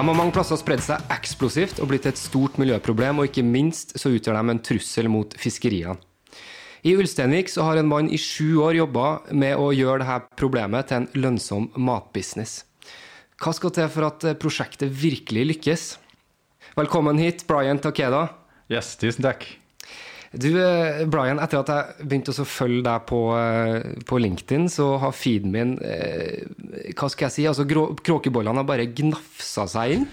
De har mange plasser spredd seg eksplosivt og blitt et stort miljøproblem, og ikke minst så utgjør de en trussel mot fiskeriene. I Ulsteinvik så har en mann i sju år jobba med å gjøre dette problemet til en lønnsom matbusiness. Hva skal til for at prosjektet virkelig lykkes? Velkommen hit, Brian Takeda. Yes, tusen takk. Du, eh, Brian, etter at jeg begynte å følge deg på, eh, på LinkedIn, så har feeden min eh, Hva skal jeg si? Altså, Kråkebollene har bare gnafsa seg inn.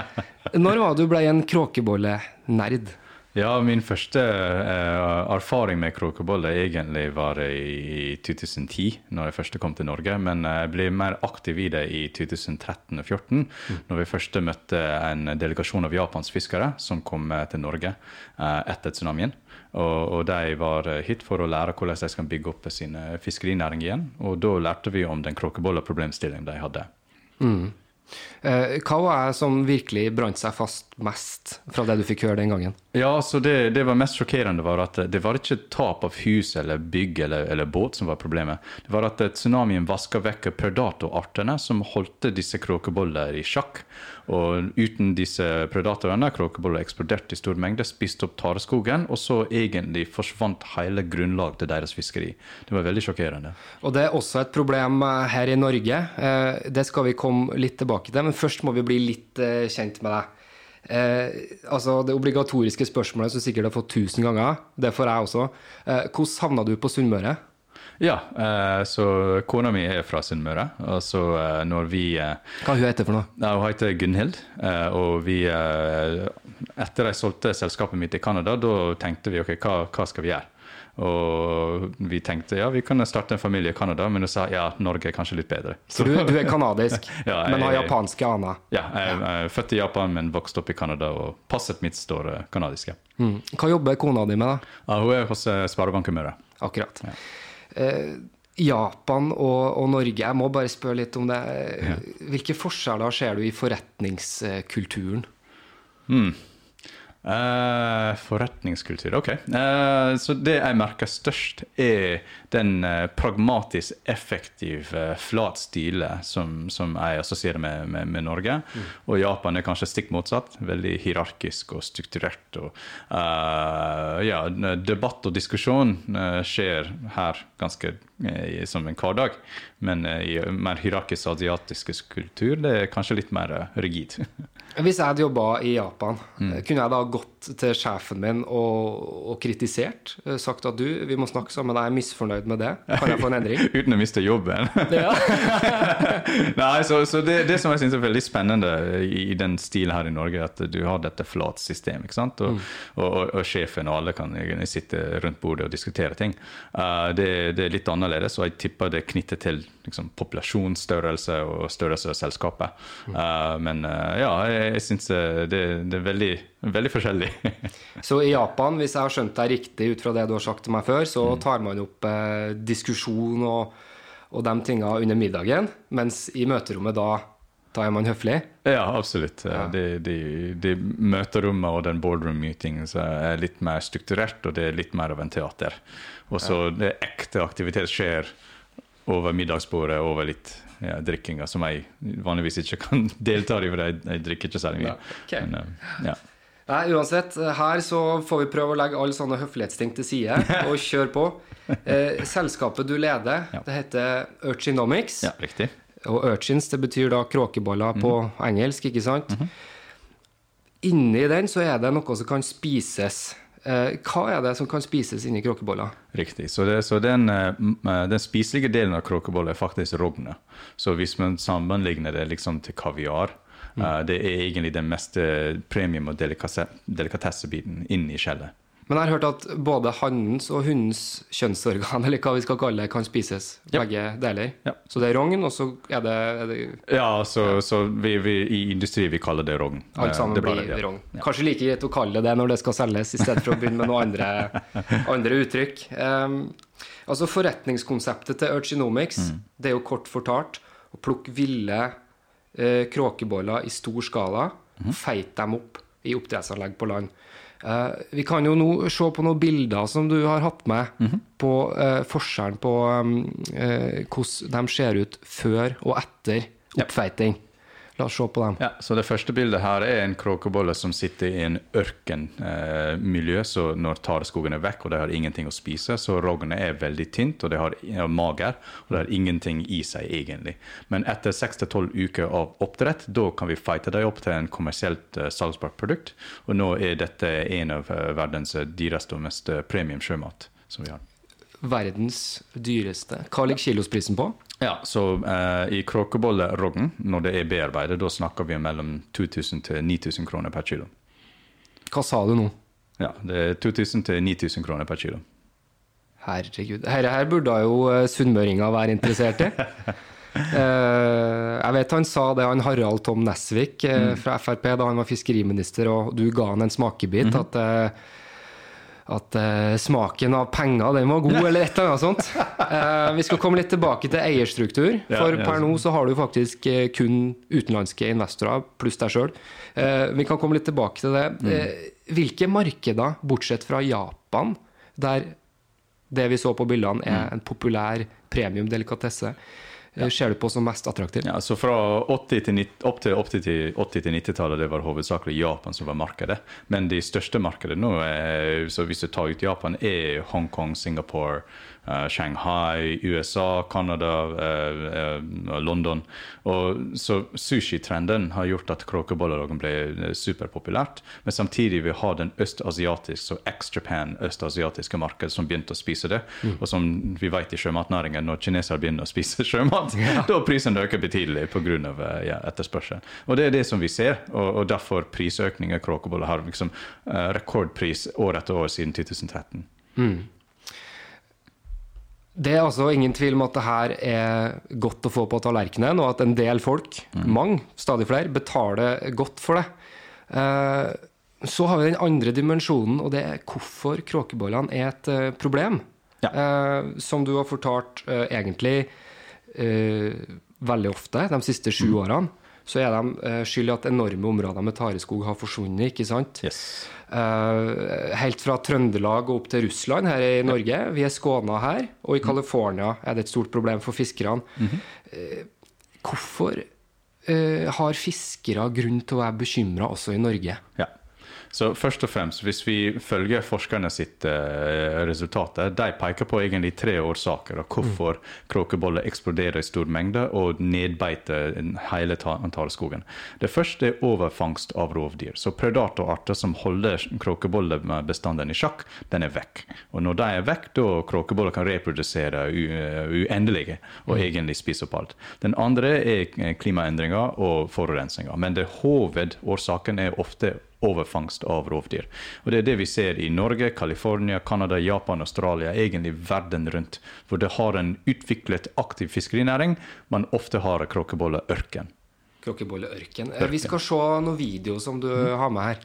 Når var du ble en kråkebollenerd? Ja, min første eh, erfaring med kråkebolle egentlig var i 2010, når jeg først kom til Norge. Men jeg ble mer aktiv i det i 2013 og 2014, når vi først møtte en delegasjon av japansfiskere som kom eh, til Norge eh, etter tsunamien. Og, og de var eh, hit for å lære hvordan de skal bygge opp sin eh, fiskerinæring igjen. Og da lærte vi om den kråkebolleproblemstillingen de hadde. Eh, hva var det som virkelig brant seg fast mest fra det du fikk høre den gangen? Ja, så det, det var mest sjokkerende var at det var ikke tap av hus eller bygg eller, eller båt som var problemet. Det var at tsunamien vaska vekk predatorartene som holdt disse kråkeboller i sjakk. Og uten disse predatorene, kråkeboller eksploderte i stor mengde, spiste opp tareskogen, og så egentlig forsvant hele grunnlaget til deres fiskeri. Det var veldig sjokkerende. Og det er også et problem eh, her i Norge. Eh, Det skal vi komme litt tilbake til, men først må vi bli litt eh, kjent med deg. Eh, altså Det obligatoriske spørsmålet som sikkert har fått tusen ganger, det får jeg også. Eh, hvordan havna du på Sunnmøre? Ja, eh, så kona mi er fra Sunnmøre, og så eh, når vi eh, Hva hun heter for noe? Ja, Hun heter Gunhild, og vi Etter jeg solgte selskapet mitt i Canada, da tenkte vi ok, hva, hva skal vi gjøre? Og vi tenkte ja, vi kan starte en familie i Canada, men hun sa ja, Norge er kanskje litt bedre. Så du, du er kanadisk, Ja, men har japanske aner. Ja, jeg er født i Japan, men vokste opp i Canada, og passet mitt står canadisk. Ja. Mm. Hva jobber kona di med, da? Ja, hun er hos Sparebanken Møre. Akkurat. Eh, Japan og, og Norge, jeg må bare spørre litt om det. Hvilke forskjeller ser du i forretningskulturen? Eh, forretningskultur, ok. Uh, så det jeg merker størst, er den uh, pragmatisk effektive, flat stile som, som jeg assosierer med, med, med Norge. Og Japan er kanskje stikk motsatt. Veldig hierarkisk og strukturert. Og, ja, debatt og diskusjon skjer her ganske som en hverdag. Men i mer hierarkisk asiatisk kultur, det er kanskje litt mer rigid. Hvis jeg hadde jobba i Japan, Mm. kunne jeg da gått til sjefen min og, og kritisert? eh, Sagt at du, vi må snakke sammen, jeg er misfornøyd med det. Kan jeg få en endring? Uten å miste jobben. Nei, så, så det, det som jeg synes er veldig spennende i, i den stilen her i Norge, er at du har dette flat system. ikke sant? Og, og, og, og sjefen og alle kan egentlig sitte rundt bordet og diskutere ting. Uh, det, det er litt annerledes, og jeg tipper det er knyttet til liksom, populasjonsstørrelse og størrelse av selskapet. Uh, men uh, ja, jeg, jeg syns det, det er veldig, veldig forskjellig. Så i Japan, hvis jeg har skjønt deg riktig ut fra det du har sagt til meg før, så Mm. tar man opp eh, diskusjon og, og de tinga under middagen, mens i møterommet da, da er man høflig. Ja, absolutt. De, de, de møterommet og den boardroom meetingen så er litt mer strukturert, og det er litt mer av en teater. Og så det ekte aktivitet skjer over middagsbordet over litt, ja, drikkinga, som jeg vanligvis ikke kan delta i, for jeg, jeg drikker ikke særlig mye. Ja, ok. Men, eh, ja. Nei, uansett, her så får vi prøve å legge alle sånne høflighetsting til side og kjøre på. Eh, selskapet du leder, Ja. det heter Urchinomics. ja, riktig. Og urchins, det betyr da kråkeboller på Mhm. engelsk, ikke sant? Inni den så er det noe som kan spises. Eh, hva er det som kan spises inni kråkeboller? Riktig. Så, det, så den, eh, eh, den spiselige delen av kråkeboller er faktisk rognet. Så hvis man sammenligner det liksom til kaviar, eh, det er egentlig den mest eh, premium- og delikatessebiten inni skjellet. Men jeg har hørt at både hannens og hundens kjønnsorgan, eller hva vi skal kalle det, kan spises. Ja. Begge deler. Ja. Så det er rogn, og så er det, er det Ja, så, så vi, vi, i industri vi kaller det rogn. Eh, alt sammen det blir det, ja. rogn. Kanskje like greit å kalle det det når det skal selges, i stedet for å begynne med noen andre, andre uttrykk. Um, altså Forretningskonseptet til Urchinomics Mm. det er jo kort fortalt å plukke ville eh, kråkeboller i stor skala, Mhm. feite dem opp i oppdrettsanlegg på land. Eh, vi kan jo nå se på noen bilder som du har hatt med Mhm. på eh, forskjellen på um, eh, hvordan de ser ut før og etter oppfeiting. La oss se på dem. Ja, så Det første bildet her er en kråkebolle som sitter i en ørkenmiljø. Eh, så når tareskogen er vekk og det har ingenting å spise, så rognet er veldig tynt og det har er mager og det har ingenting i seg egentlig. Men etter 6-12 uker av oppdrett, da kan vi fighte dem opp til en kommersielt eh, salgsbart produkt. Og nå er dette en av eh, verdens dyreste og mest eh, premium sjømat som vi har. Verdens dyreste. Hva ligger kilosprisen på? Ja, så eh, i kråkebollerogn, når det er bearbeidet, da snakker vi om mellom 2000 til 9000 kroner per kilo. Hva sa du nå? Ja, det er 2000 til 9000 kroner per kilo. Herregud. Dette her burde jo sunnmøringa være interessert i. uh, jeg vet han sa det, han Harald Tom Nesvik eh, fra Frp, da han var fiskeriminister, og du ga han en smakebit, at, -hmm. at eh, smaken av penger, den var god, eller et eller annet sånt. Uh, vi skal komme litt tilbake til eierstruktur, for per nå så har du faktisk eh, kun utenlandske investorer, pluss deg sjøl. Vi kan komme litt tilbake til det. Eh, Hvilke markeder, bortsett fra Japan, der det vi så på bildene, er en populær premium delikatesse, eh, ser du på som mest attraktiv? Ja, så fra 80 til 90, opp til 80 til 80 til 90-tallet det var hovedsakelig Japan som var markedet. Men de største markedene nå, er, så hvis du tar ut Japan, er Hongkong, Singapore, eh, Shanghai, USA, Canada, eh, eh, London. Og så Sushi-trenden har gjort at kråkebollerogn ble superpopulært. Men samtidig vi har den østasiatiske, så ex-Japan, østasiatiske marked som begynte å spise det. Og som vi vet i sjømatnæringen, når kinesere begynner å spise sjømat, da prisen øker betydelig pga. Ja, etterspørsel. Og det er det som vi ser, og, og derfor prisøkningen kråkeboller har liksom rekordpris år etter år siden 2013. Det er altså ingen tvil om at det her er godt å få på tallerkenen, og at en del folk, mange, stadig flere, betaler godt for det. Eh, Så har vi den andre dimensjonen, og det er hvorfor kråkebollene er et eh, problem. Ja. Eh, Som du har fortalt egentlig veldig ofte de siste sju årene, så er de eh, skyld i at enorme områder med tareskog har forsvunnet, ikke sant? Yes. Eh, helt fra Trøndelag og opp til Russland her i Norge. Vi er skåna her. Og i California er det et stort problem for fiskerne. Eh, hvorfor eh, har fiskere grunn til å være bekymra også i Norge? Ja. Så først og fremst, Hvis vi følger forskerne sitt uh, resultater, de peker på egentlig tre årsaker av hvorfor kråkeboller eksploderer i stor mengde og nedbeiter hele ta- tareskogen. Det første er overfangst av rovdyr. Så Predatorarter som holder kråkebollebestanden i sjakk, den er vekk. Og Når de er vekk, da kråkeboller kan reprodusere u uendelige og egentlig spise opp alt. Den andre er eh, klimaendringer og forurensninger. Men det hovedårsaken er ofte overfangst av rovdyr. Og Det er det vi ser i Norge, California, Canada, Japan, Australia, egentlig verden rundt. For det har en utviklet aktiv fiskerinæring, men ofte har kråkebolleørken. Kråkebolleørken. Eh, Vi skal se noen video som du har med her.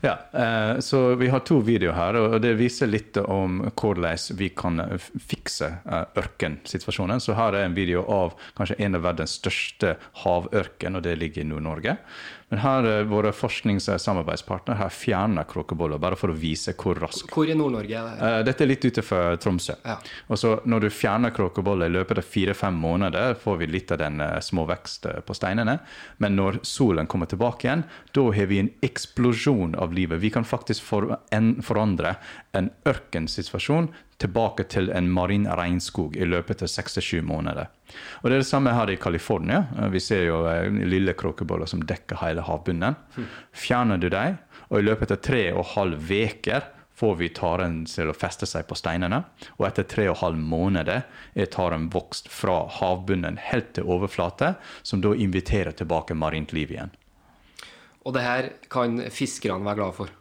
Ja, eh, så Vi har to videoer her, og det viser litt om hvordan vi kan fikse eh, ørkensituasjonen. Så Her er en video av kanskje en av verdens største havørken, og det ligger i Nord-Norge. Men her er våre forsknings- og samarbeidspartnere har fjerna kråkeboller, bare for å vise hvor raskt Hvor i Nord-Norge det? Eh, Dette er litt utenfor Tromsø. Ja. Og så Når du fjerner kråkeboller i løpet av fire-fem måneder, får vi litt av den små småvekst eh, på steinene. Men når solen kommer tilbake igjen, da har vi en eksplosjon av livet. Vi kan faktisk for, en, forandre en ørkensituasjon tilbake til en marin regnskog i løpet av seks til sju måneder. Og Det er det samme her i California. Vi ser jo eh, lille kråkeboller som dekker hele havbunnen. Fjerner du dem, og i løpet av tre og halv uker får vi taren til å feste seg på steinene. Og etter tre og halv måneder er taren vokst fra havbunnen helt til overflate, som da inviterer tilbake marint liv igjen. Og det her kan fiskerne være glad for.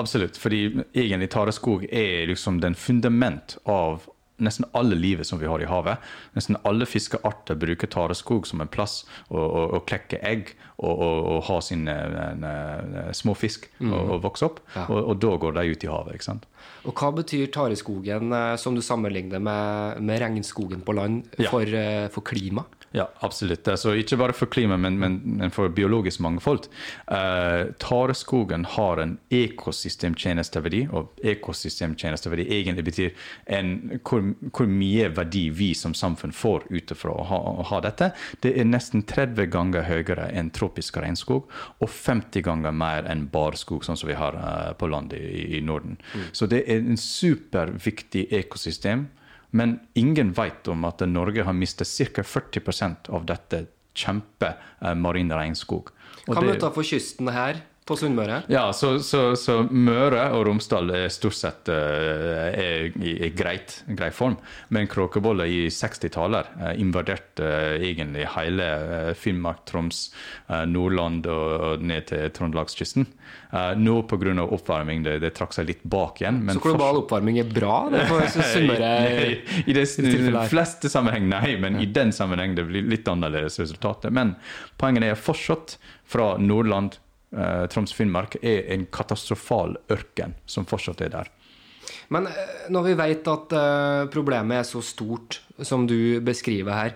Absolutt, fordi egentlig tareskog er liksom den fundament av nesten alle livet som vi har i havet. Nesten alle fiskearter bruker tareskog som en plass å, å, å klekke egg og, og, og ha sine eh, små fisk og, og vokse opp. Ja. Og, da går de ut i havet. ikke sant? Og hva betyr tareskogen, eh, som du sammenligner med, med regnskogen på land, Ja. for, eh, for klima? Ja, absolutt. Altså, ikke bare for klima, men, men, men for biologisk mangfold. Uh, tareskogen har en ekosystemtjenesteverdi, og ekosystemtjenesteverdi egentlig betyr en, hvor, hvor mye verdi vi som samfunn får ut fra å ha, å ha dette. Det er nesten 30 ganger høyere enn tropisk regnskog, og 50 ganger mer enn barskog, sånn som vi har uh, på land i, i Norden. Så det er en superviktig ekosystem. Men ingen vet om at Norge har mistet ca. 40% av dette kjempe eh, marine regnskog. Og Hva med utenfor kysten her, på Sunnmøre? ja, så, så, så Møre og Romsdal er stort sett eh, er i, greit, grei form. Men kråkeboller i 60-tallet uh, invaderte eh, egentlig hele eh, Finnmark, Troms, eh, Nordland og, ned til Trøndelagskysten. Uh, nå pga. oppvarming det, det trakk seg litt bak igjen. Men Så global oppvarming er bra det for Sunnmøre? I de fleste sammenheng nei, men i den sammenheng det blir litt annerledes resultatet. Men poenget er fortsatt fra Nordland, eh, Troms, Finnmark er en katastrofal ørken som fortsatt er der. Men eh, når vi vet at eh, problemet er så stort som du beskriver her,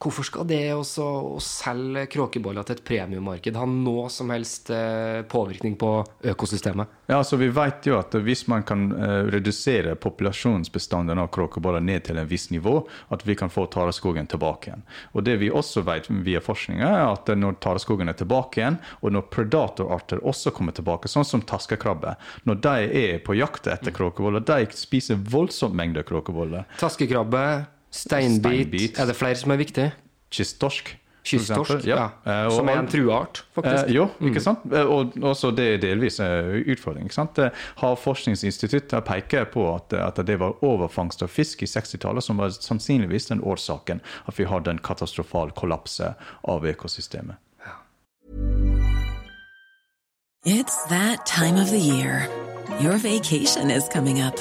hvorfor skal det også å selge kråkeboller til et premiemarked ha noe som helst eh, påvirkning på økosystemet? Ja, så Vi vet jo at hvis man kan eh, redusere populasjonsbestanden av kråkeboller ned til en viss nivå, at vi kan få tareskogen tilbake igjen. Og Det vi også vet via forskninga, er at når tareskogen er tilbake igjen, og når predatorarter også kommer tilbake, sånn som taskekrabbe, når de er på jakt etter kråkeboller, de spiser voldsomt mengde kråkeboller. Taskekrabbe, steinbit, Steinbit. Er det flere som er viktige? Kysttorsk. for Kysttorsk, ja. ja. Eh, Som er en trueart, faktisk. Eh, jo, ikke sant? Eh, Og også det er delvis en utfordring. ikke sant? Eh, Havforskningsinstituttet peker på at, at det var overfangst av fisk i 60-tallet som var sannsynligvis den årsaken at vi hadde en katastrofal kollapse av økosystemet. It's that time of the year. Your vacation is coming up.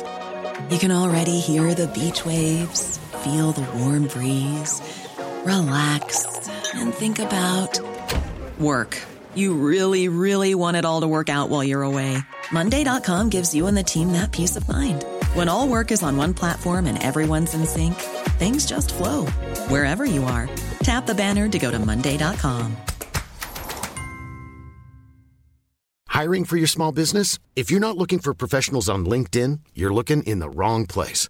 You can already hear the beach waves, feel the warm breeze, relax, and think about work. You really, really want it all to work out while you're away. Monday.com gives you and the team that peace of mind. When all work is on one platform and everyone's in sync, things just flow wherever you are. Tap the banner to go to Monday.com. Hiring for your small business? If you're not looking for professionals on LinkedIn, you're looking in the wrong place.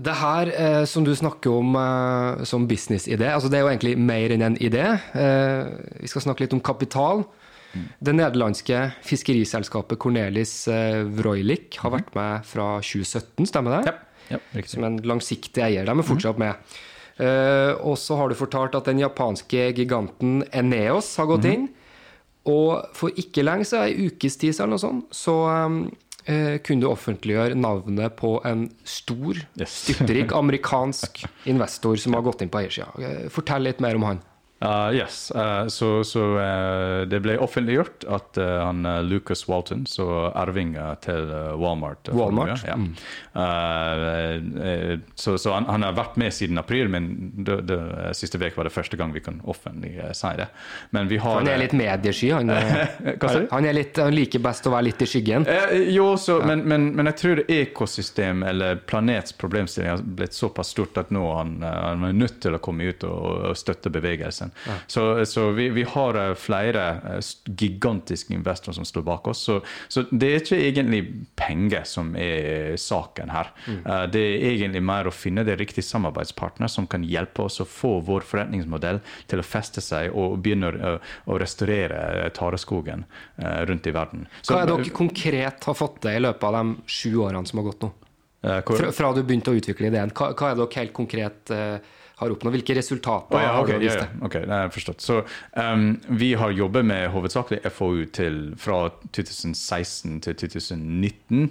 Det her eh, som du snakker om eh, som businessidé, altså det er jo egentlig mer enn en idé. Eh, vi skal snakke litt om kapital. Det nederlandske fiskeriselskapet Cornelis eh, Vroilik har vært med fra 2017, stemmer det? Ja, riktig. Som en langsiktig eier. De er fortsatt med. Eh, og så har du fortalt at den japanske giganten Eneos har gått inn. Og for ikke lenge siden, ei ukes tid eller noe sånt, så eh, kunne du offentliggjøre navnet på en stor, styrtrik amerikansk investor som har gått inn på eiersida. Eh, Fortell litt mer om han. Uh, yes, uh, så, so, uh, det ble offentliggjort at uh, han uh, Lucas Walton, så arvinger til uh, Walmart Walmart, Ja. mm. Så so, han, han har vært med siden april, men det, det, siste uke var det første gang vi kan offentlig si det. Men vi har Han er litt mediesky. Han, han, er litt, han liker best å være litt i skyggen. Jo, så, men, men, men jeg tror ekosystem eller planets problemstilling har blitt såpass stort at nå han, han er nødt til å komme ut og, og støtte bevegelsen. Så, så vi, vi har eh, flere eh, gigantiske investorer som står bak oss. Så, så det er ikke egentlig penger som er saken her. Mm. det er egentlig mer å finne det riktige samarbeidspartner som kan hjelpe oss å få vår forretningsmodell til å feste seg og begynne å, å restaurere tareskogen eh, rundt i verden. Så- Hva er det dere konkret har fått til i løpet av de sju årene som har gått nå? Eh, Fra, fra du begynte å utvikle ideen, hva, hva er dere helt konkret eh, har oppnådd? Hvilke resultater oh, ja, har du vist ja, til? ok, det jeg forstått. Så um, vi har jobbet med hovedsakelig FoU til, fra 2016 til 2019.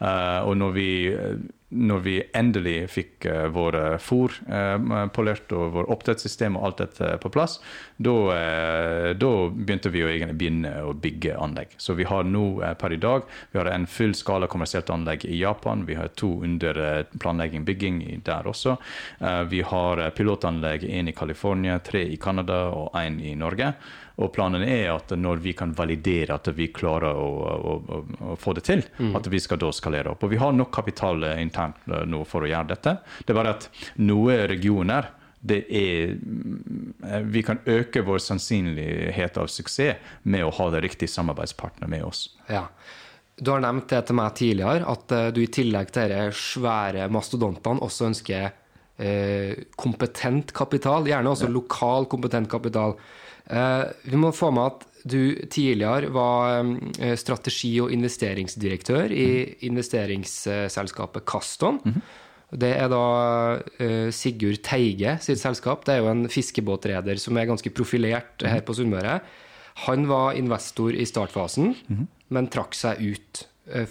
Uh, og når vi, uh, når vi endelig fikk uh, våre fôr uh, polert og vår oppdrettssystem og alt dette på plass, da uh, begynte vi å begynne å bygge anlegg. Så vi har nå per i dag vi har en full skala kommersielt anlegg i Japan. Vi har to under planlegging bygging der også. Vi har pilotanlegg, én i California, tre i Canada og én i Norge. Og planen er at når vi kan validere at vi klarer å, å, å, å få det til, at vi skal da skalere opp. Og vi har nok kapital eh, internt eh, nå for å gjøre dette. Det er bare at noen regioner det er, mm, eh, vi kan øke vår sannsynlighet av suksess med å ha det riktige samarbeidspartner med oss. Ja. Du har nevnt det til meg tidligere, at eh, du i tillegg til disse svære mastodontene også ønsker eh, kompetent kapital, gjerne også lokal kompetent kapital. Eh, vi må få med at du tidligere var eh, strategi- og investeringsdirektør i investeringsselskapet Kaston. Det er da Sigurd Teige sitt selskap. Det er jo en fiskebåtreder som er ganske profilert her på Sunnmøre. Han var investor i startfasen, men trakk seg ut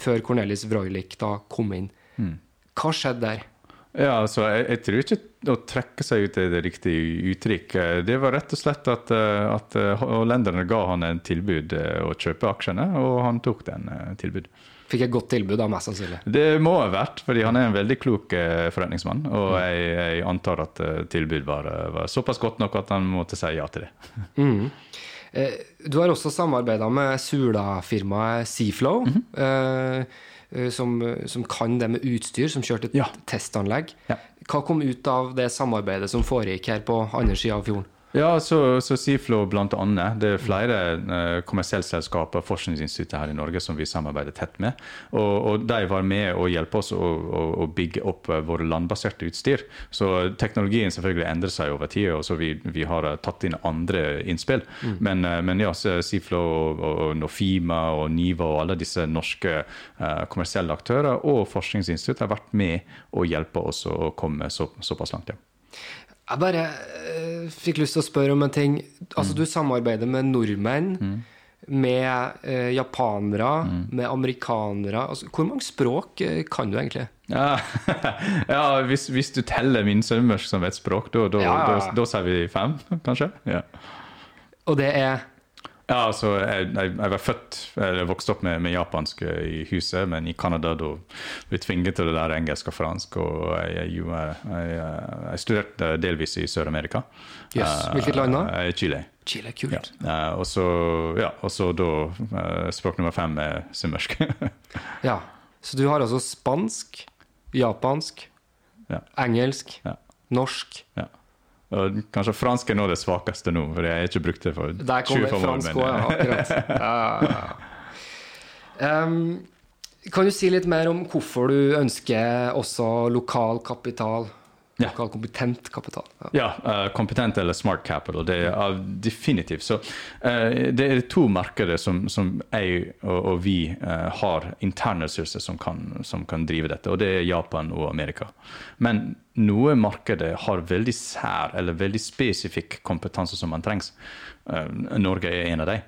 før Cornelis Vroilik da kom inn. Hva skjedde der? Ja, altså, jeg, jeg tror ikke å trekke seg ut er det riktige uttrykk. Det var rett og slett at, eh, at eh, hollenderne ga han en tilbud eh, å kjøpe aksjene, og han tok den tilbud. Fikk et godt tilbud, da, mest sannsynlig. Det må ha vært, fordi han er en veldig klok forretningsmann. Og jeg, jeg antar at tilbud var, var såpass godt nok at han måtte si ja til det. Mm. Du har også samarbeida med Sula-firmaet Seaflow, eh, eh, som, som kan det med utstyr, som kjørte et Ja. testanlegg. Ja. Hva kom ut av det samarbeidet som foregikk her på andre sida av fjorden? Ja, så, så Seaflow blant annet. Det er flere eh, kommersiellselskaper forskningsinstitutter her i Norge som vi samarbeider tett med. Og, og de var med å hjelpe oss å, å, å bygge opp eh, våre landbaserte utstyr. Så teknologien selvfølgelig endrer seg over tid, og så vi, vi har eh, tatt inn andre innspill. Men, eh, men ja, Seaflow og, og Nofima og Niva og alle disse norske eh, kommersielle aktører og forskningsinstitutt har vært med å hjelpe oss å komme så, såpass langt. ja. Jeg bare eh, fikk lyst til å spørre om en ting. Altså, Du samarbeider med nordmenn, med eh, japanere, med amerikanere. Altså, hvor mange språk eh, kan du egentlig? Ja, ja hvis, hvis du teller min sømmersk som et språk, da, da, Ja, ja, ja. da, da sier vi fem, kanskje? Ja, Og det er ja altså, jeg, jeg, jeg var født, eller vokste opp med, med japansk eh, i huset, men i Canada da ble tvinget til å lære engelsk og fransk, og jeg, jeg, studerte delvis i Sør-Amerika. Yes. hvilket land da? Eh, Chile. Chile, kult. Ja. Eh, og så ja, og så da eh, språk nummer fem er symmersk. Ja. Så du har altså spansk, japansk, Ja. engelsk, Ja. norsk ja. Og kanskje fransk er nå det svakeste nå, for jeg har ikke brukt det for Der kommer 25 år. fransk men- ja. Akkurat. Ja, ja, ja. Kan du si litt mer om hvorfor du ønsker også lokal kapital? Ja. Kall kompetent kapital. Ja. Ja, uh, kompetent eller smart capital. Det er uh, definitivt. Så uh, det er to markeder som, som jeg og, og vi eh, har interne ressurser som kan, som kan drive dette, og det er Japan og Amerika. Men noe markeder har veldig sær eller veldig spesifikk kompetanse som man trengs. Norge er en av dem.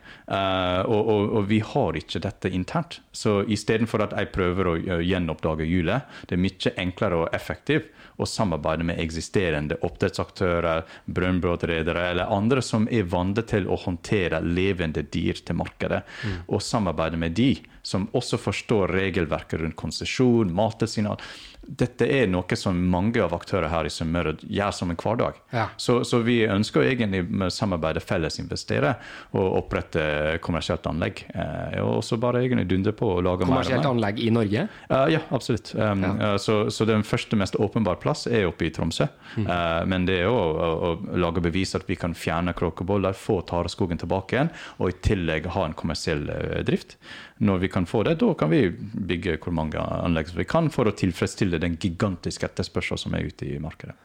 Og, og, og vi har ikke dette internt. Så istedenfor at jeg prøver å gjenoppdage hjulet, det er mye enklere og effektivt å samarbeide med eksisterende oppdrettsaktører, brønnbåtredere eller andre som er vant til å håndtere levende dyr til markedet, og samarbeide med de som også forstår regelverket rundt konsesjon, mattilsyn Dette er noe som mange av aktører her i Sunnmøre gjør som en hverdag. Ja. Så, så vi ønsker egentlig med samarbeide felles investere og opprette kommersielt anlegg. Eh, og så bare egentlig dundre på og lage mer Kommersielt anlegg i Norge? Uh, ja, absolutt. Um, eh, så, så den første mest åpenbare plass er oppe i Tromsø. Eh, men det er å, å, å lage bevis at vi kan fjerne kråkeboller, få tareskogen tilbake igjen, og i tillegg ha en kommersiell eh, drift. Når vi kan få det, da kan vi bygge hvor mange anlegg vi kan for å tilfredsstille den gigantiske etterspørselen som er ute i markedet.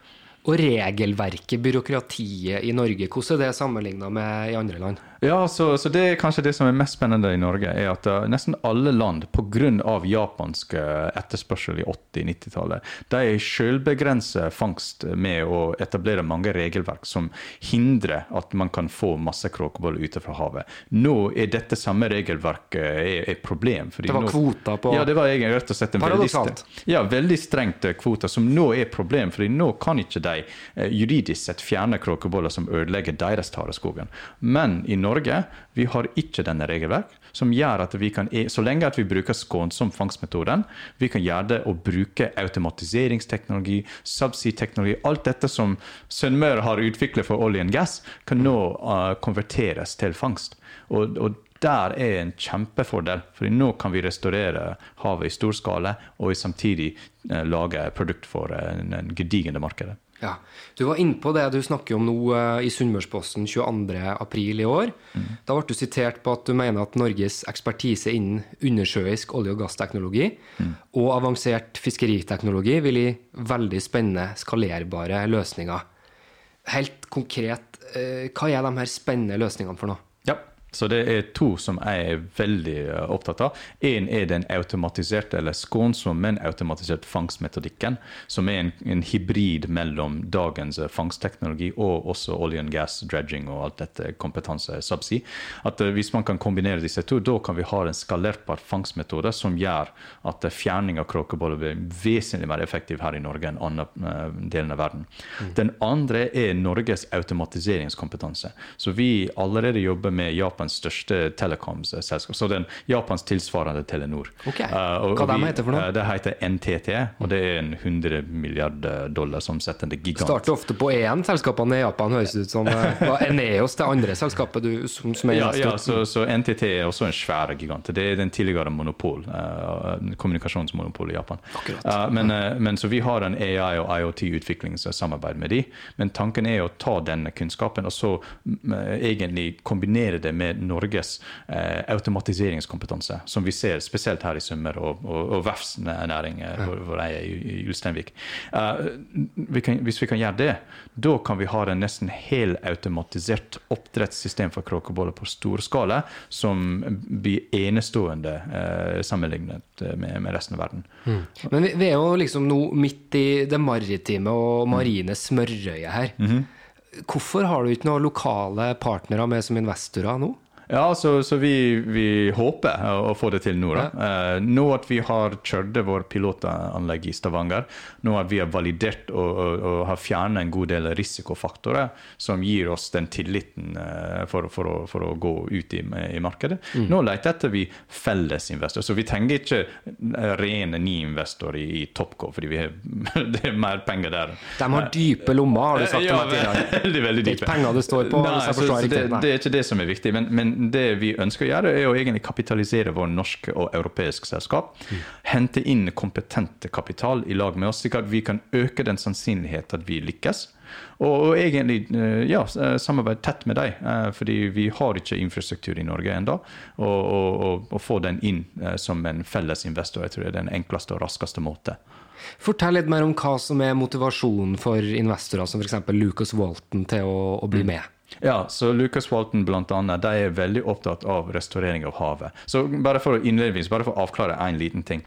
Og regelverket, byråkratiet i Norge, hvordan er det sammenligna med i andre land? Ja, så, så det er kanskje det som er mest spennende i Norge, er at uh, nesten alle land, pga. japansk uh, etterspørsel i 80-90-tallet, de selvbegrenser fangst med å etablere mange regelverk som hindrer at man kan få masse kråkeboller ute fra havet. Nå er dette samme regelverket et problem. fordi Det var nå- kvoter på- Ja, det var egentlig rett og slett en veldig, ja, veldig strengt kvoter, som nå er et problem, fordi nå kan ikke de uh, juridisk sett fjerne kråkeboller som ødelegger deres tareskogen. Men i Norge vi har ikke denne regelverk, som gjør at vi kan, e, så lenge at vi bruker skånsom fangstmetoden, vi kan gjøre det å bruke automatiseringsteknologi, subsea-teknologi, alt dette som Sunnmøre har utviklet for olje og gass, kan nå uh, konverteres til fangst. Og, og der er en kjempefordel, for nå kan vi restaurere havet i stor skala og samtidig eh, lage produkt for en, en gedigende marked. Ja. Du var inne på det du snakker om nå eh, i Sunnmørsposten 22.4 i år. Da ble du sitert på at du mener at Norges ekspertise innen undersjøisk olje- og gassteknologi og avansert fiskeriteknologi vil gi veldig spennende skalerbare løsninger. Helt konkret, eh, hva er de her spennende løsningene for noe? Ja, så det er to som jeg er veldig eh, opptatt av. Én er den automatiserte, eller skånsomme, men automatisert fangstmetodikken, som er en, en hybrid mellom dagens eh, fangstteknologi og også olje og gas, dredging og alt dette kompetanse subsea. At eh, Hvis man kan kombinere disse to, da kan vi ha en skalerbar fangstmetode som gjør at fjerning av kråkeboller blir vesentlig mer effektiv her i Norge enn andre delen av verden. Den andre er Norges automatiseringskompetanse. Så vi allerede jobber med Japans største telekomselskap, så den Japans tilsvarende Telenor. Okay. Eh, og- Hva de heter for noe? eh, det heter NTT, og det er en 100 milliarder dollar omsettende gigant. Starter ofte på én. Selskapene i Japan høres ut som eh, hva Eneos, det andre selskapet du, som, som er Ja, ja så, så NTT er også en svær gigant. Det er den tidligere monopol, uh, kommunikasjonsmonopol i Japan. Uh, men, men så vi har en AI- og IoT-utviklingssamarbeid med de. Men tanken er å ta denne kunnskapen og så mm, egentlig kombinere det med Norges eh, automatiseringskompetanse, som vi ser spesielt her i Summer og, og, og verftsnæring, ja. hvor, hvor jeg er i, i Ulsteinvik. Uh, vi kan, hvis vi kan gjøre det, da kan vi ha en nesten helautomatisert oppdrettssystem for kråkeboller på stor skala, som blir enestående eh, sammenlignet med, med resten av verden. Men vi, vi er jo liksom nå midt i det maritime og marine smørøyet her. Hvorfor har du ikke noen lokale partnere med som investorer nå? Ja, så, så vi, vi håper å, få det til nå. Da. Eh, nå at vi har kjørt vår pilotanlegg i Stavanger, nå at vi har validert og, og, og har fjernet en god del risikofaktorer som gir oss den tilliten eh, for, for, å, for å gå ut i, i markedet. Nå leter etter vi etter investor, så vi trenger ikke eh, rene ny investor i, i Topco, fordi vi har, det er mer penger der. De har dype lommer, har du sagt Ja, veldig, veldig Det er dype. penger det står på, Nei, så, så det, det er ikke det som er viktig. Men, men det vi ønsker å gjøre, er å egentlig kapitalisere vår norske og europeisk selskap. Mm. Hente inn kompetente kapital i lag med oss, slik at vi kan øke den sannsynligheten at vi lykkes. Og, og egentlig eh, ja, samarbeide tett med dem, eh, fordi vi har ikke infrastruktur i Norge ennå. Og, og få den inn eh, som en felles investor, jeg tror det er den enkleste og raskeste måte. Fortell litt mer om hva som er motivasjonen for investorer som f.eks. Lucas Walton til å, å bli med. Ja, så Lucas Walton blant annet, de er veldig opptatt av restaurering av havet. Så bare for å innledningsvis, bare for å avklare en liten ting.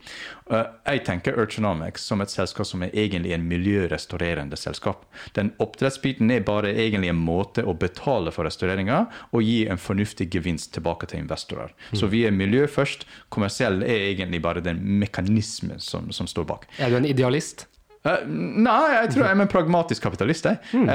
Eh, jeg tenker Urchanomics som et selskap som er egentlig en miljørestaurerende selskap. Den oppdrettsbiten er bare egentlig en måte å betale for restaureringa og gi en fornuftig gevinst tilbake til investorer. Så vi er miljø først. Kommersiell er egentlig bare den mekanismen som, som står bak. Er du en idealist? Eh, nei, jeg tror jeg er en pragmatisk kapitalist. Jeg. Mm.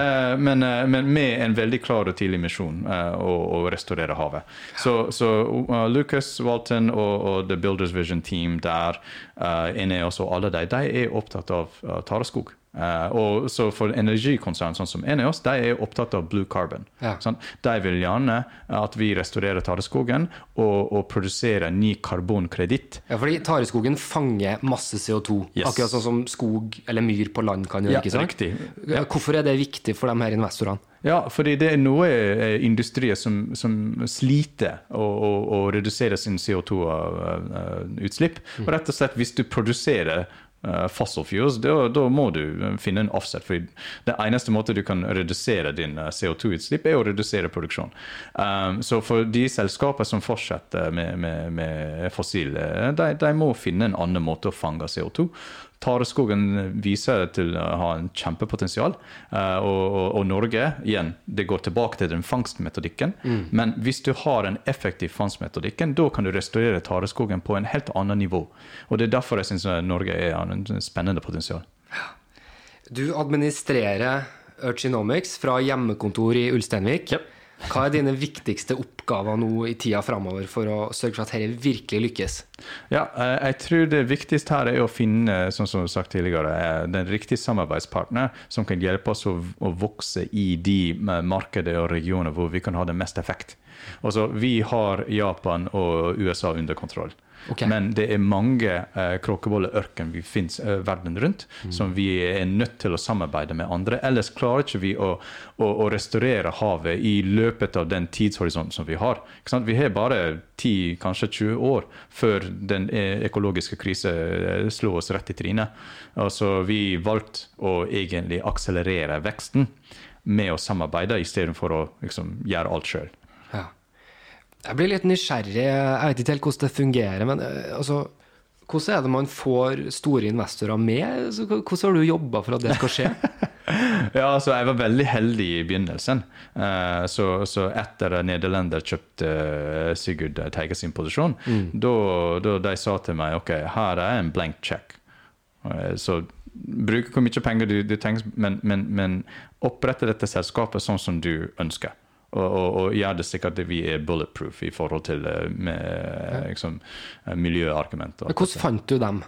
men, eh, men med en veldig klar og tidlig misjon å, å restaurere havet. Så, så uh, Lucas Walton og, og The Builders Vision Team der, uh, Eneos og alle de, de er opptatt av uh, tareskog. Eh, og så For energikonsern sånn som Eneos, de er opptatt av blue carbon. Ja. Sånn? De vil gjerne at vi restaurerer tareskogen og, og produserer ny karbonkreditt. Ja, fordi tareskogen fanger masse CO2. Yes. Akkurat sånn som skog eller myr på land kan gjøre. Ja, ikke sant? riktig. Ja, Hvorfor er det viktig for de her investorene? Ja, fordi det er noe eh, industrier som, som sliter å, å, å redusere sin CO2-utslipp. Og rett og slett, hvis du produserer eh, fossil fuels, da, da må du eh, finne en offset. For det eneste måte du kan redusere din eh, CO2-utslipp, er å redusere produksjon. Um, så for de selskaper som fortsetter med, med, med fossil, eh, de, de må finne en annen måte å fange CO2. Tareskogen viser til å ha en kjempepotensial. eh, Og, og, og Norge, igjen, det går tilbake til den fangstmetodikken. Men hvis du har en effektiv fangstmetodikken, da kan du restaurere tareskogen på en helt annet nivå. Og Det er derfor jeg syns Norge er en spennende potensial. Du administrerer Urchinomics fra hjemmekontor i Ulsteinvik. Hva er dine viktigste oppgaver nå i tida framover for å sørge for at dette virkelig lykkes? Ja, eh, jeg tror det viktigste her er å finne som som sagt tidligere, eh, den riktige samarbeidspartner som kan hjelpe oss å, vokse i de eh, markeder og regioner hvor vi kan ha den mest effekt. Altså, vi har Japan og USA under kontroll. Ok. Men det er mange eh, kråkebolleørken vi finnes eh, verden rundt, som vi er nødt til å samarbeide med andre. Ellers klarer ikke vi å, å, å restaurere havet i løpet av den tidshorisonten som vi har. Vi har bare 10, kanskje 20 år før den eh, økologiske krise eh, slår oss rett i trynet. Altså, vi valgte å egentlig akselerere veksten med å samarbeide istedenfor å liksom, gjøre alt sjøl. Jeg blir litt nysgjerrig. Jeg vet ikke helt hvordan det fungerer, men eh, altså hvordan er det man får store investorer med? Hvordan har du jobba for at det skal skje? Ja, altså Jeg var veldig heldig i begynnelsen. Eh, så, så etter at nederlender kjøpte eh, Sigurd Teige sin posisjon, da, da de sa til meg ok, her er en blank check. Så bruk hvor mye penger du, du trenger, men, men, men opprette dette selskapet sånn som du ønsker. Og, og, og gjør det sikkert at vi er bulletproof i forhold til eh, med, eh, liksom, eh, miljøargumenter. Men Hvordan fant du dem?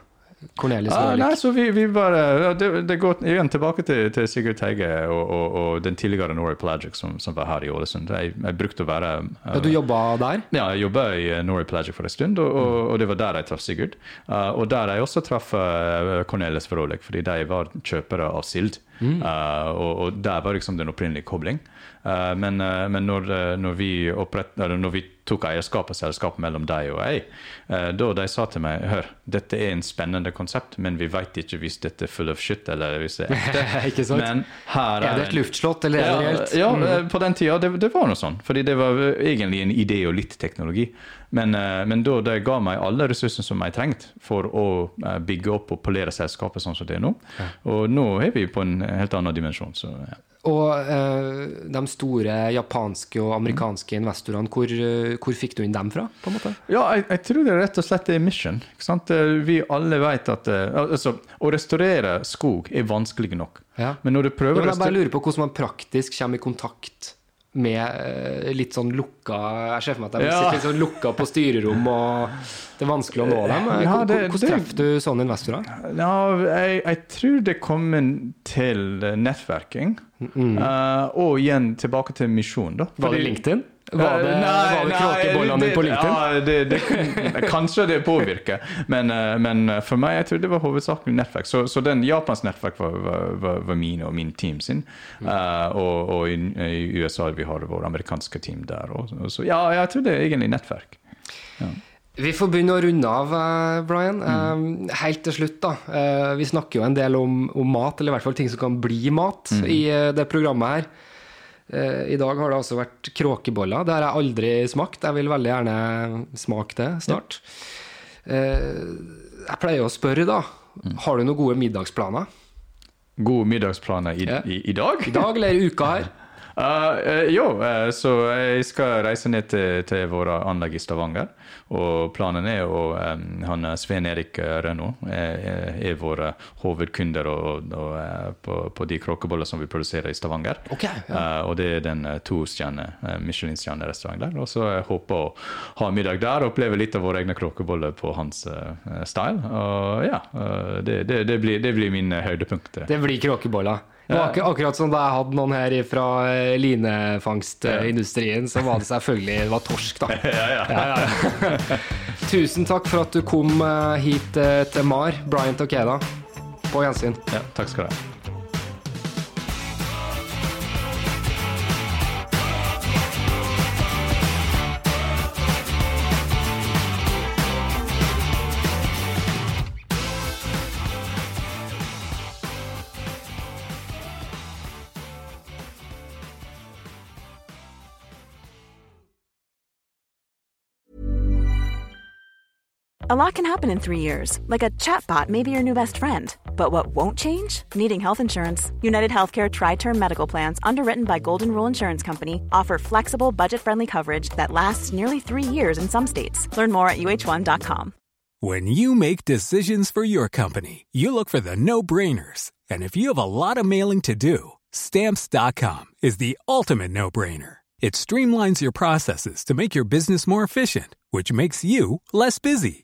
Ah, nei, så vi, vi bare, det, det går igjen tilbake til, til Sigurd Teige og, og, og den tidligere Norway Pelagic som, som var her i Ålesund. Jeg, jeg brukte å være Ja, du jobba der? ja, jeg jobba i Norway Pelagic for en stund, og, og, og det var der jeg traff Sigurd. Uh, og der jeg også traff uh, Cornelis Verolek, fordi de var kjøpere av Sild. Uh, og, og der var liksom den opprinnelige kobling. Uh, men uh, men når, uh, når, vi opprett, når vi tok eierskap og selskapet mellom deg og jeg, da de sa til meg hør, dette er en spennende konsept, men vi vet ikke hvis dette er full of shit eller hvis det er ekte. Men her Er det et luftslott, eller er det reelt? ja, mm. på den tida, det, det var noe sånn. Fordi det var eh, egentlig en idé og litt teknologi. Men, eh, men da de ga meg alle ressursene som jeg trengte for å eh, bygge opp og polere selskapet sånn som det er nå. Og nå er vi på en helt annen dimensjon. Så, ja. Og eh, de store japanske og amerikanske investorene, hvor, eh, hvor fikk du inn dem fra? på en måte? Ja, jeg, jeg tror det rett og slett er mission. Eh, Vi alle vet at eh, altså, Å restaurere skog er vanskelig nok. Ja. Men når du Ja, prøver men å jeg bare lurer på hvordan man praktisk kommer i kontakt med eh, litt sånn lukka Jeg ser for meg at de Ja. sitter litt sånn lukka på styrerom, og det er vanskelig å nå dem. Ja, det- Hvordan treffer du sånne investorer? Ja, jeg, jeg tror det kommer til nettverking. nettverking. Uh, og igjen tilbake til misjon, da. Var det LinkedIn? Var det, var det kråkebollene dine på LinkedIn? Ja, det, det, kanskje det påvirker, men, eh, men, for meg jeg tror det var hovedsakelig nettverk. Så, så den japansk nettverk var, var, var mine og min team sin. Mm. Uh, og, og i, i, USA vi har våre amerikanske team der. Og, og så ja, jeg tror det er egentlig nettverk. Ja. Vi får begynne å runde av, Brian. Mm. Helt til slutt, da. Vi snakker jo en del om, om, mat, eller i hvert fall ting som kan bli mat, mm. i det programmet her. Eh, I dag har det altså vært kråkeboller. Det har jeg aldri smakt. Jeg vil veldig gjerne smake det snart. Eh, jeg pleier å spørre, da. Mm. Har du noen gode middagsplaner? Gode middagsplaner i, ja. i, i dag? I dag eller i uka her? Uh, uh, jo, uh, så jeg skal reise ned til, til våre anlegg i Stavanger. Og planen er å um, han Svein Erik Rønno er, er våre hovedkunder og, og, på, på, de kråkeboller som vi produserer i Stavanger. Okay, ja. og det er den to stjerne, Michelin-stjerne-restaurant der. Og så jeg håper å ha middag der og oppleve litt av våre egne kråkeboller på hans style. Og ja, det, det, det, blir, det blir min høydepunkt. Det blir kråkeboller. Det var ikke akkurat som da jeg hadde noen her fra eh, linefangstindustrien, så var det selvfølgelig det var torsk, da. Ja, ja. Tusen takk for at du kom eh, hit eh, til Mar, Bryant og Keda. På gjensyn. Ja, takk skal du ha. A lot can happen in three years, like a chatbot may be your new best friend. But what won't change? Needing health insurance. United Healthcare Tri Term Medical Plans, underwritten by Golden Rule Insurance Company, offer flexible, budget friendly coverage that lasts nearly three years in some states. Learn more at uh1.com. When you make decisions for your company, you look for the no brainers. And if you have a lot of mailing to do, stamps.com is the ultimate no brainer. It streamlines your processes to make your business more efficient, which makes you less busy.